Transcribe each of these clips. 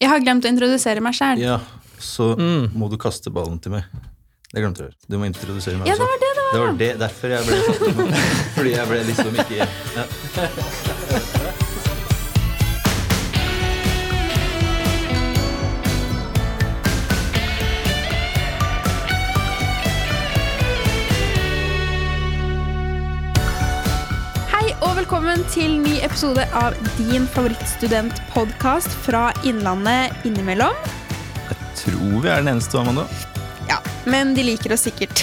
Jeg har glemt å introdusere meg sjæl. Ja, så Mm. må du kaste ballen til meg. Det glemte du. Du må introdusere meg Ja, det var det, det var. Det var det, derfor jeg ble satt. Fordi jeg ble liksom ikke ja. Velkommen til ny episode av din favorittstudentpodkast fra Innlandet innimellom. Jeg Tror vi er den eneste, Amanda. Ja, men de liker oss sikkert.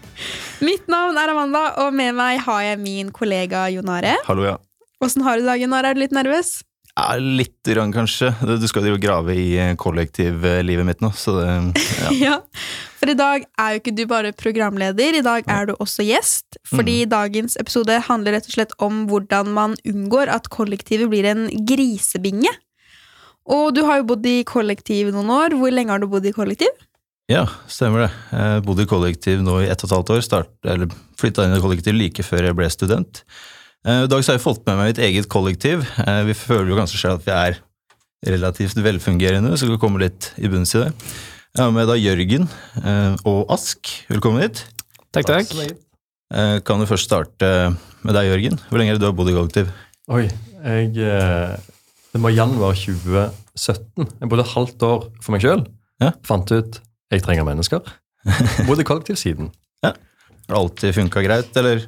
Mitt navn er Amanda, og med meg har jeg min kollega Jon Are. Hallo, ja. Åssen har du dagen, Jon Are? Er du litt nervøs? ja litt grann, kanskje. Du skal jo grave i kollektivlivet mitt nå, så det ja. Ja. For i dag er jo ikke du bare programleder, i dag er du også gjest. Fordi dagens episode handler rett og slett om hvordan man unngår at kollektivet blir en grisebinge. Og du har jo bodd i kollektiv noen år. Hvor lenge har du bodd i kollektiv? ja, stemmer det. Jeg bodde i kollektiv nå i ett og et halvt år. Start, eller flytta inn i kollektiv like før jeg ble student. Eh, I dag så har jeg fått med meg mitt eget kollektiv. Eh, Vi føler jo kanskje selv at vi er relativt velfungerende, så vi kommer litt i bunns i det. Jeg har med da Jørgen eh, og Ask. Velkommen hit. Takk, takk. Eh, Kan du først starte med deg, Jørgen? Hvor lenge er det du har bodd i kollektiv? Oi, jeg eh, Det var januar 2017. Jeg bodde et halvt år for meg sjøl. Ja. Fant ut jeg trenger mennesker. Bodde kollektiv siden. Har det alltid funka greit, eller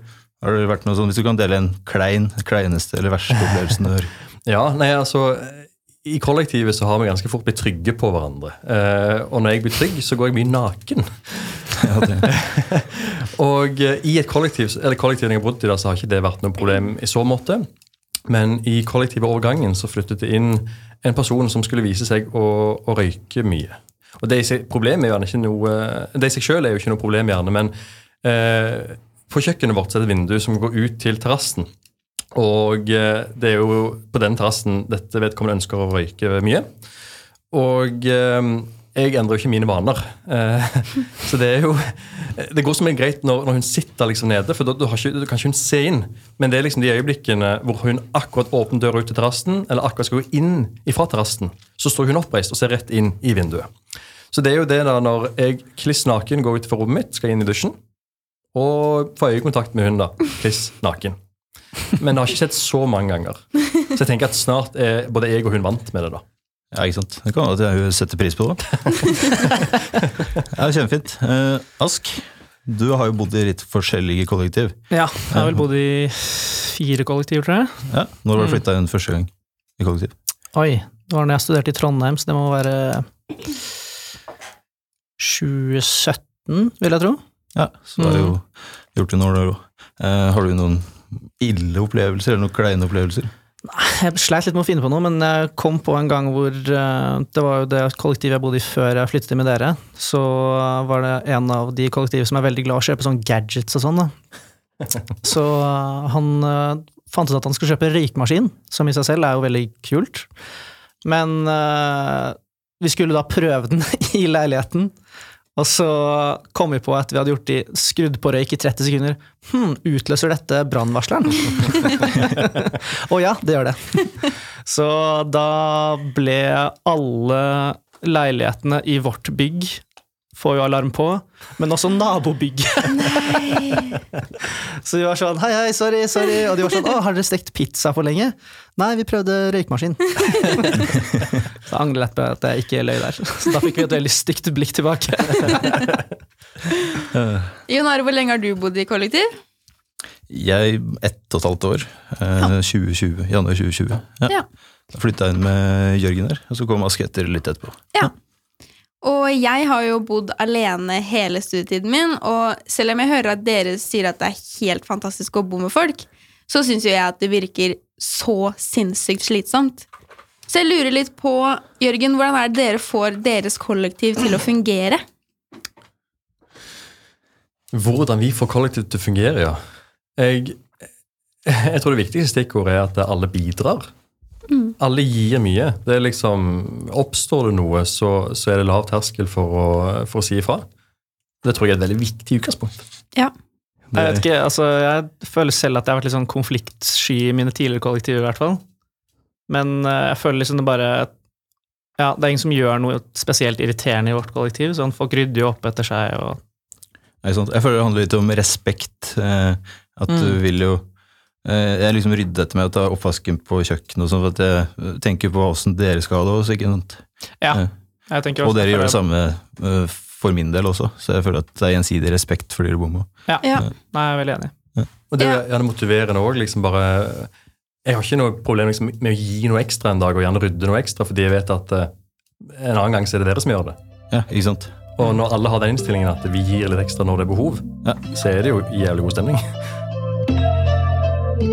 har det vært noe sånn, hvis du kan dele en klein, kleineste eller verste opplevelsen du har? Ja, nei, altså I kollektivet så har vi ganske fort blitt trygge på hverandre. Eh, og når jeg blir trygg, så går jeg mye naken. Og eh, i et kollektiv, eller kollektivet jeg har bodd i, da, så har ikke det vært noe problem i så måte. Men i kollektivovergangen så flyttet det inn en person som skulle vise seg å, å røyke mye. Og det i seg, problemet er jo ikke noe, det i seg selv er jo ikke noe problem, gjerne, men eh, på kjøkkenet vårt så er det et vindu som går ut til terrassen. Og eh, det er jo på den terrassen dette vedkommende ønsker å røyke mye. Og eh, jeg endrer jo ikke mine vaner. Eh, så det er jo Det går som en greit når, hun sitter liksom nede, for da, kan ikke hun se inn. Men det er liksom de øyeblikkene hvor hun akkurat åpner døra ut til terrassen, eller akkurat skal gå inn ifra terrassen, så står hun oppreist og ser rett inn i vinduet. Så det er jo det da når jeg kliss naken går ut fra rommet mitt, skal inn i dusjen, og får øyekontakt med hun da, kliss naken. Men det har ikke skjedd så mange ganger. Så jeg tenker at snart er både jeg og hun vant med det. da. Ja, ikke sant. Det kan være at hun setter pris på det. ja, Kjempefint. Eh, Ask, du har jo bodd i litt forskjellige kollektiv. Ja, jeg har vel bodd i fire kollektiv, tror jeg. Ja, Når var du flytta inn første gang i kollektiv? Oi, det var da jeg studerte i Trondheim, så det må være 2017, vil jeg tro. Ja, Så du har jo gjort det noen år òg. har du noen ille opplevelser, eller noen kleine opplevelser? Jeg sleit litt med å finne på noe, men jeg kom på en gang hvor eh, Det var jo det kollektivet jeg bodde i før jeg flyttet med dere. Så var det en av de kollektivene som er veldig glad i å kjøpe sånn gadgets og sånn. da. Så eh, han eh, fant ut at han skulle kjøpe røykmaskin, som i seg selv er jo veldig kult. Men vi skulle da prøve den i leiligheten. Og så kom vi på at vi hadde gjort de skrudd på røyk i 30 sekunder. Hm, utløser dette brannvarsleren? Og ja, det gjør det. Så da ble alle leilighetene i vårt bygg får jo alarm på, men også nabobygget. Så vi var sånn hei, hei, sorry, sorry. Og de var sånn å, har dere stekt pizza for lenge? Nei, vi prøvde røykmaskin. Så jeg angrer lett på at jeg ikke løy der. Så da fikk vi et veldig stygt blikk tilbake. Jon Are, hvor lenge har du bodd i kollektiv? Jeg ett og et halvt år. Eh, 2020, januar 2020. Ja. Ja. Da flytta jeg inn med Jørgen der, og så kom Ask etter litt etterpå. Ja. Og jeg har jo bodd alene hele studietiden min, og selv om jeg hører at dere sier at det er helt fantastisk å bo med folk, så syns jo jeg at det virker så sinnssykt slitsomt. Så jeg lurer litt på, Jørgen, hvordan er det dere får deres kollektiv til å fungere? Hvordan vi får kollektivet til å fungere, ja. Jeg, jeg tror det viktigste stikkordet er at alle bidrar. Alle gir mye. Det er liksom, Oppstår det noe, så, så er det lav terskel for å, for å si ifra. Det tror jeg er et veldig viktig utgangspunkt. Ja. Jeg vet ikke, altså jeg føler selv at jeg har vært litt sånn konfliktsky i mine tidligere kollektiver, i hvert fall. Men eh, jeg føler liksom det bare Ja, det er ingen som gjør noe spesielt irriterende i vårt kollektiv. sånn Folk rydder jo opp etter seg. og Nei, sånn. Jeg føler det handler litt om respekt. Eh, at du Mm. vil jo Jeg liksom rydder etter meg å ta oppvasken på kjøkkenet sånn, for at jeg tenker på åssen dere skal ha det også, ikke sant. Ja, Ja. jeg tenker Og dere gjør det samme eh, for min del også, så jeg føler at det er gjensidig respekt for dere bomma. Ja. Ja. Nei, jeg er veldig enig. Og det er gjerne motiverende òg. Liksom bare Jeg har ikke noe problem liksom, med å gi noe ekstra en dag, og gjerne rydde noe ekstra, fordi jeg vet at eh, en annen gang så er det dere som gjør det. Ja, ikke sant. Og når alle har den innstillingen at vi gir litt ekstra når det er behov, Ja. så er det jo jævlig god stemning. Men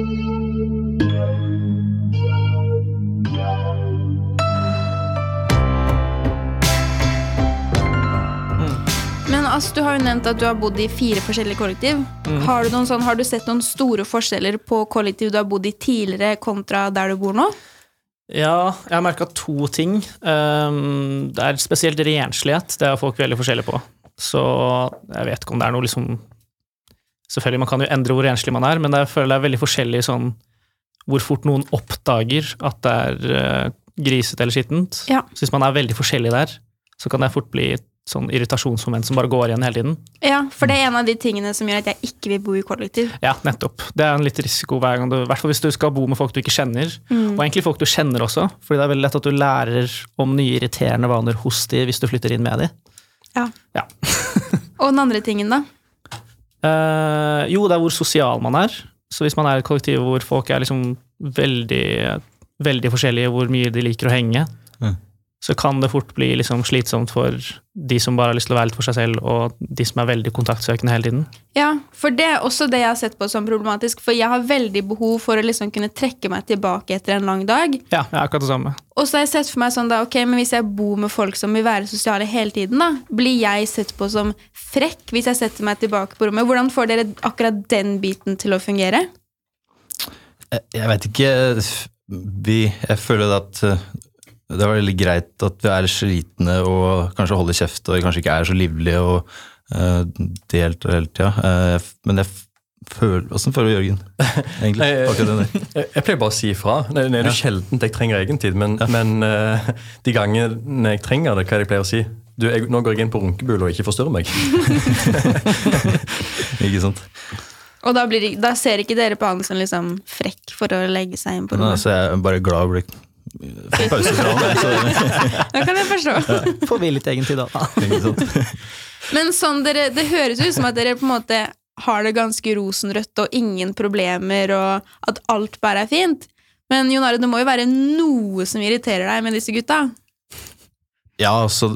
altså, du har jo nevnt at du har bodd i fire forskjellige kollektiv. Mm. Har, du sånn, har du sett noen store forskjeller på kollektiv du har bodd i tidligere, kontra der du bor nå? Ja, jeg har merka to ting. Um, det er spesielt renslighet. Det er folk veldig forskjellige på. Så jeg vet ikke om det er noe liksom Selvfølgelig, man kan jo endre hvor renslig man er, men jeg føler det er veldig forskjellig sånn hvor fort noen oppdager at det er uh, grisete eller skittent. Ja. Så hvis man er veldig forskjellig der, så kan det fort bli et sånn irritasjonsmoment som bare går igjen hele tiden. Ja, for det er en av de tingene som gjør at jeg ikke vil bo i kollektiv. Ja, nettopp. Det er en litt risiko hver gang du I hvert fall hvis du skal bo med folk du ikke kjenner. Og egentlig folk du kjenner også, fordi det er veldig lett at du lærer om nye irriterende vaner hos de hvis du flytter inn med de. Ja. Ja. Og den andre tingen, da? Eh, jo, det er hvor sosial man er. Så hvis man er et kollektiv hvor folk er liksom veldig, veldig forskjellige hvor mye de liker å henge, Mm. Så kan det fort bli liksom slitsomt for de som bare har lyst til å være litt for seg selv, og de som er veldig kontaktsøkende hele tiden. Ja, for det er også det jeg har sett på som problematisk. For jeg har veldig behov for å liksom kunne trekke meg tilbake etter en lang dag. Ja, det er akkurat det samme. Og så har jeg sett for meg sånn da, ok, men hvis jeg bor med folk som vil være sosiale hele tiden, da, blir jeg sett på som frekk hvis jeg setter meg tilbake på rommet? Hvordan får dere akkurat den biten til å fungere? Jeg, jeg vet ikke vi, Jeg føler at eh, det var veldig greit at vi er slitne og kanskje holder kjeft og kanskje ikke er så livlige og uh, delt hele tida. Uh, men jeg føler Åssen føler du Jørgen, egentlig? Jeg- Akkurat det der. Jeg, jeg pleier bare å si ifra. Det er jo sjelden jeg trenger egentid, men, men uh, de gangene jeg trenger det, hva er det jeg pleier å si? Du, jeg, nå går jeg inn på runkebul og ikke forstyrrer meg. Ikke sant? Og da, blir, da ser ikke dere på han som liksom frekk for å legge seg inn på rommet? Nei, så jeg er bare glad å bli få pause fra det. Det kan jeg forstå. Får vi litt egen tid, da. Men sånn dere, det høres ut som at dere på en måte har det ganske rosenrødt og ingen problemer, og at alt bare er fint. Men Jon Are, det må jo være noe som irriterer deg med disse gutta? Ja, altså,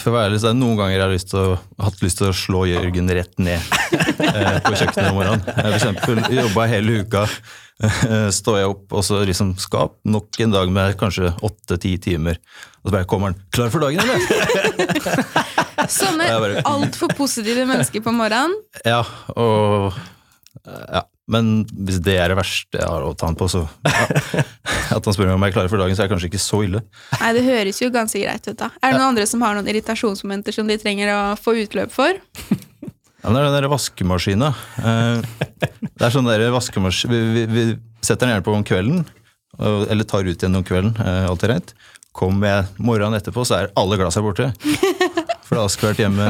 for å være ærlig, så er det noen ganger jeg har lyst til å, hatt lyst til å slå Jørgen rett ned eh, på kjøkkenet om morgenen. Jeg for eksempel jobba hele uka, eh, står jeg opp, og så liksom skal nok en dag med kanskje åtte-ti timer. Og så bare kommer han 'Klar for dagen', eller? Sånne altfor positive mennesker på morgenen. Ja, og ja. Men hvis det er det verste jeg har å ta han på, så ja. At han spør meg om jeg er klar for dagen, så er det kanskje ikke så ille. Nei, det høres jo ganske greit ut, da. Er det noen andre som har noen irritasjonsmomenter som de trenger å få utløp for? Ja, men det er den der vaskemaskina. Eh, Det er sånn der vaskemaskin vi, vi, vi setter den gjerne på om kvelden, eller tar ut igjen om kvelden. eh, Alt er rent. Kommer jeg morgenen etterpå, så er alle glass her borte. For det har Ask vært hjemme.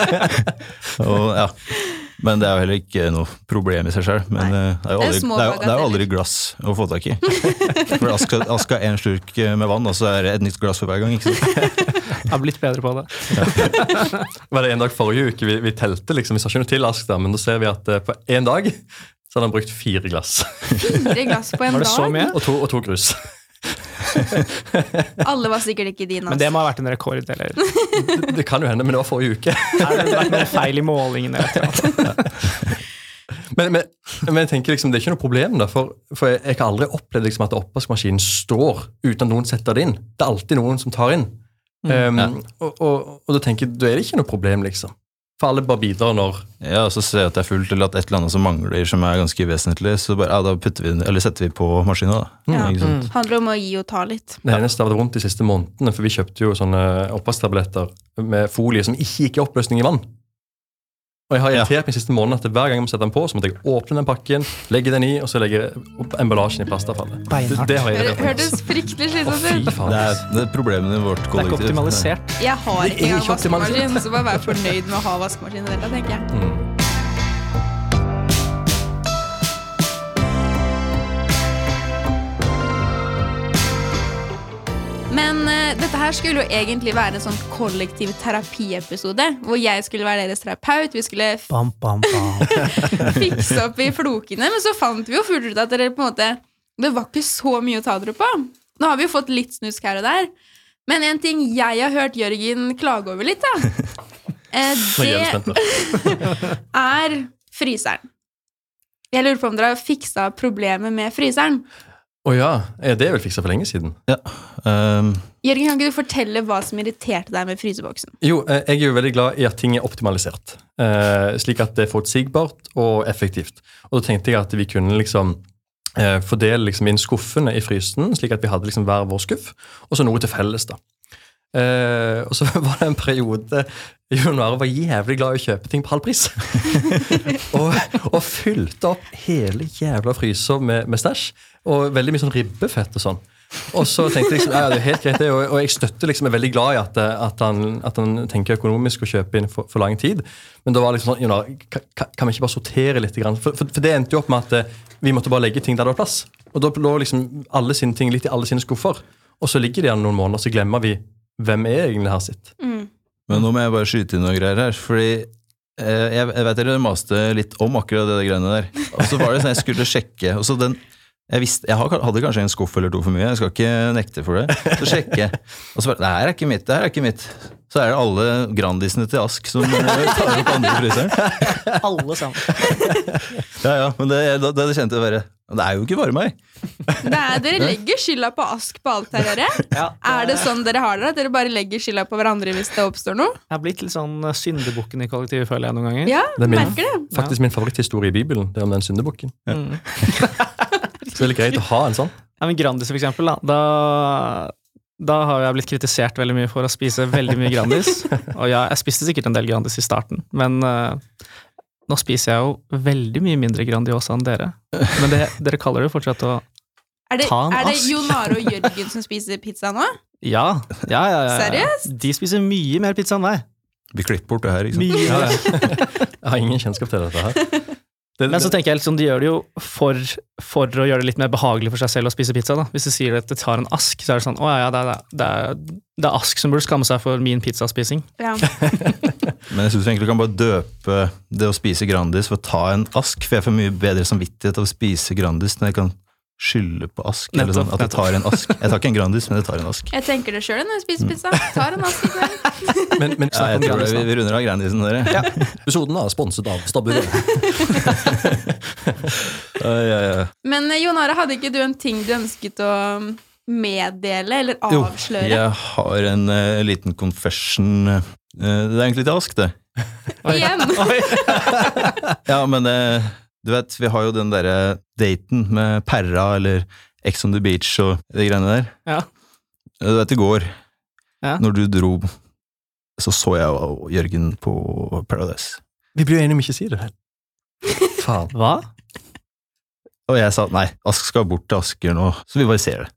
og, ja. Men det er jo heller ikke noe problem i seg sjøl. Men Nei. eh, det er jo aldri, det er, det er aldri glass å få tak i. For Ask Ask har én slurk med vann, og så er det et nytt glass for hver gang. ikke sant? Jeg har blitt bedre på det. var det en dag forrige uke vi, vi telte, liksom, vi sa ikke noe til Ask da, men da ser vi at eh, på én dag så hadde han brukt fire glass. Fire glass på en Var det så mye? Og to, og to grus. Alle var sikkert ikke dine. Men det Altså. må ha vært en rekord, eller Det, det kan jo hende, men det var forrige uke. har det vært noe feil i målingen? Eller? Men, men, men jeg tenker liksom, det er ikke noe problem, da, for, for jeg, jeg har aldri opplevd liksom, at oppvaskmaskinen står uten at noen setter det inn. Det er alltid noen som tar inn. Um, Ja. og, og, og da tenker jeg, da er det ikke noe problem, liksom. For alle bare bidrar når Ja, og så ser jeg at det er fullt, eller at et eller annet som mangler som er ganske uvesentlig, så bare, ja, da putter vi eller setter vi på maskina. da. Ja. Ikke sant? handler om å gi og ta litt. Det eneste har vært rundt de siste månedene, for vi kjøpte jo sånne oppvasktabletter med folie som ikke gikk i oppløsning i vann. Og jeg har irritert meg siste måneden at hver gang jeg må sette den på, så måtte jeg åpne den pakken, legge den i, og så legge emballasjen i plastavfallet. Det, det har jeg hørtes fryktelig slitsomt ut. faen. Det er, det er problemene i vårt kollektiv. Det er ikke optimalisert. Jeg har ikke engang ikke vaskemaskin, så bare vær fornøyd med å ha vaskemaskin. i det hele tatt, tenker jeg. Mm. Men uh, dette her skulle jo egentlig være en sånn kollektiv terapiepisode. Hvor jeg skulle være deres terapeut. Vi skulle Bam, bam, bam. fikse opp i flokene. Men så fant vi jo fullt ut at dere på en måte det var ikke så mye å ta dere på. Nå har vi jo fått litt snusk her og der. Men en ting jeg har hørt Jørgen klage over litt, da, eh, det er fryseren. Jeg lurer på om dere har fiksa problemet med fryseren. Å ja, er det vel fiksa for lenge siden? Um, Jørgen, kan ikke du fortelle hva som irriterte deg med fryseboksen? Jo, eh, jeg er jo veldig glad i at ting er optimalisert. Uh, slik at det er forutsigbart og effektivt. Og da tenkte jeg at vi kunne liksom uh, fordele liksom inn skuffene i frysen, slik at vi hadde liksom hver vår skuff, og så noe til felles. da. Uh, og så var det en periode Jon Are var jævlig glad i å kjøpe ting på halv pris. og, og fylte opp hele jævla fryser med, med stæsj. Og veldig mye sånn ribbefett og sånn. Og så tenkte jeg liksom, ja, det er helt greit det, og, og jeg støtter liksom, er veldig glad i at, at, han, at han tenker økonomisk og kjøper inn for, for lang tid. Men da var liksom sånn, Jon Are, kan, vi ikke bare sortere litt? For, for, for det endte jo opp med at eh, vi måtte bare legge ting der det var plass. Og da lå liksom alle sine ting litt i alle sine skuffer. Og så ligger de igjen noen måneder, så glemmer vi hvem er egentlig her sitt. Men nå må jeg bare skyte inn noen greier her, fordi eh, jeg, jeg vet dere maste litt om akkurat det greiene der. Og så var det sånn jeg skulle sjekke, og så den jeg, visste, jeg hadde kanskje en skuff eller to for mye, jeg skal ikke nekte for det. Så sjekke. og så bare Det her er ikke mitt, det her er ikke mitt. Så er det alle Grandisene til Ask som eh, tar opp andre fryseren. Alle sammen. Ja, ja, men det, da, da kjente jeg bare Det er jo ikke bare meg. Det er, dere legger skylda på Ask på alt her, dere. Ja, det... Er det sånn dere har det? At dere bare legger skylda på hverandre hvis det oppstår noe? Jeg har blitt litt sånn eh, syndebukken i kollektivet, føler jeg noen ganger. Ja, Det er min- merker det. Faktisk min favoritthistorie i Bibelen. Det er om den syndebukken. Mm. Så det er litt greit å ha en sånn. Ja, men Grandis, for eksempel, da. da da har jeg blitt kritisert veldig mye for å spise veldig mye Grandis. Og ja, jeg spiste sikkert en del Grandis i starten, men uh, nå spiser jeg jo veldig mye mindre Grandiosa enn dere. Men det, dere kaller det jo fortsatt å Er det, Ta en er det Jonar Jon Are og Jørgen som spiser pizza nå? Ja, ja, ja. ja, ja. Seriøst? De spiser mye mer pizza enn meg. Vi klipper bort det her, ikke sant. Mye Ja, ja. Jeg har ingen kjennskap til dette her. Det, Men så tenker jeg liksom, de gjør det jo for, for å gjøre det litt mer behagelig for seg selv å spise pizza. da. Hvis du sier at det tar en ask, så er det sånn Å ja, det er, det er, det er Ask som burde skamme seg for min pizzaspising. Ja. Men jeg syns egentlig egentlig kan bare døpe det å spise Grandis for å ta en ask, for jeg får mye bedre samvittighet av å spise Grandis når jeg kan skylde på ask. eller Nettopp, sånn, at jeg tar en ask. Jeg tar ikke en Grandis, men jeg tar en ask. Jeg tenker det sjøl når jeg spiser pizza. Tar en ask i men, men Ja, jeg tror vi, vi runder av Grandisen, dere. Episoden er sponset av Stabburet. Ja, ja, ja. Men eh, Jon Are, hadde ikke du en ting du ønsket å meddele eller avsløre? Jo, jeg har en uh, liten confession. Uh, det er egentlig til Ask, det. Igjen! Ja, men eh, du vet, vi har jo den derre daten med Perra eller Ex on the Beach og de greiene der. Ja. Du vet, i går, Ja. når du dro, så så jeg og Jørgen på Paradise. Vi blir jo enige om ikke å si det. Faen. Hva? Og jeg sa nei, Ask skal bort til Asker nå, så vi bare ser det.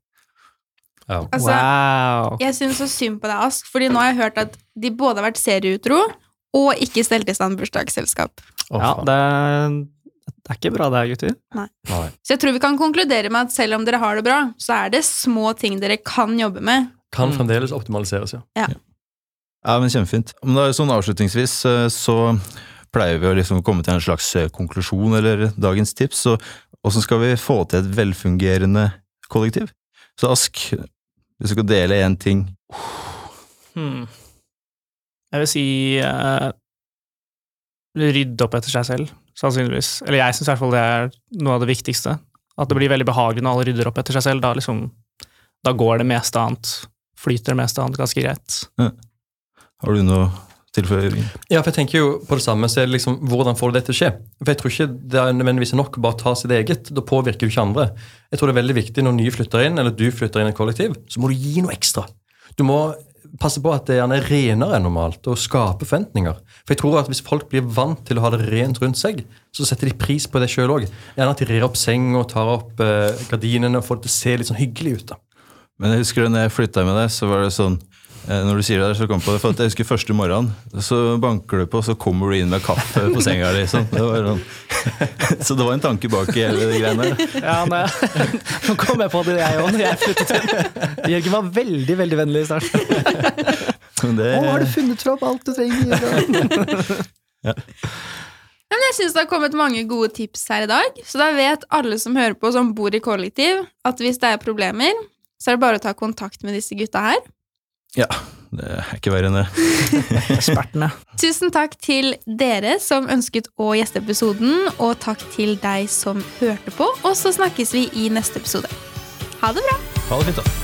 Ja. Altså, wow. jeg syns så synd på deg, Ask, fordi nå har jeg hørt at de både har vært serieutro og ikke stelt i stand bursdagsselskap. Oh, Ja, det det er ikke bra det her, gutter. Nei. Så jeg tror vi kan konkludere med at selv om dere har det bra, så er det små ting dere kan jobbe med. Kan Mm. fremdeles optimaliseres, ja. Ja, men kjempefint. Men sånn avslutningsvis eh, så pleier vi å liksom komme til en slags eh, konklusjon eller dagens tips. Så åssen skal vi få til et velfungerende kollektiv? Så Ask, hvis du skal dele én ting Hmm. Jeg vil si eh, rydde opp etter seg selv, sannsynligvis. Eller jeg syns i hvert fall det er noe av det viktigste. At det blir veldig behagelig når alle rydder opp etter seg selv. Da, liksom, da går det meste annet. Flyter det meste annet ganske greit. Har du noe å? Ja, for jeg tenker jo på det samme, så er det liksom, Hvordan får du dette til å skje? For Jeg tror ikke det er nødvendigvis nok å bare ta sitt eget. Da påvirker du ikke andre. Jeg tror det er veldig viktig når nye flytter inn, eller du flytter inn i et kollektiv, så må du gi noe ekstra. Du må passe på at det gjerne er renere enn normalt, og skape forventninger. For jeg tror at Hvis folk blir vant til å ha det rent rundt seg, så setter de pris på det sjøl òg. Gjerne at de rer opp senga og tar opp eh, gardinene og får det til å se litt sånn hyggelig ut. da. Men jeg husker da jeg flytta med deg, så var det sånn eh, Når du sier det der, så kom jeg på det, for jeg husker første morgenen, så banker du på, så kommer du inn med kaffe på senga. liksom. Det var sånn. Så det var en tanke bak hele de greiene der. Ja. Nå kom jeg på det, jeg òg, når jeg flyttet inn. Jørgen var veldig veldig vennlig i starten. Det, Å, har du funnet fram alt du trenger? Ja, men jeg syns det har kommet mange gode tips her i dag. Så da vet alle som hører på, som bor i kollektiv, at hvis det er problemer, så er det bare å ta kontakt med disse gutta her. ja, det er ikke verre enn det. Ekspertene. Tusen takk til dere som ønsket å gjeste episoden, og takk til deg som hørte på. Og så snakkes vi i neste episode. Ha det bra! Ha det fint, da.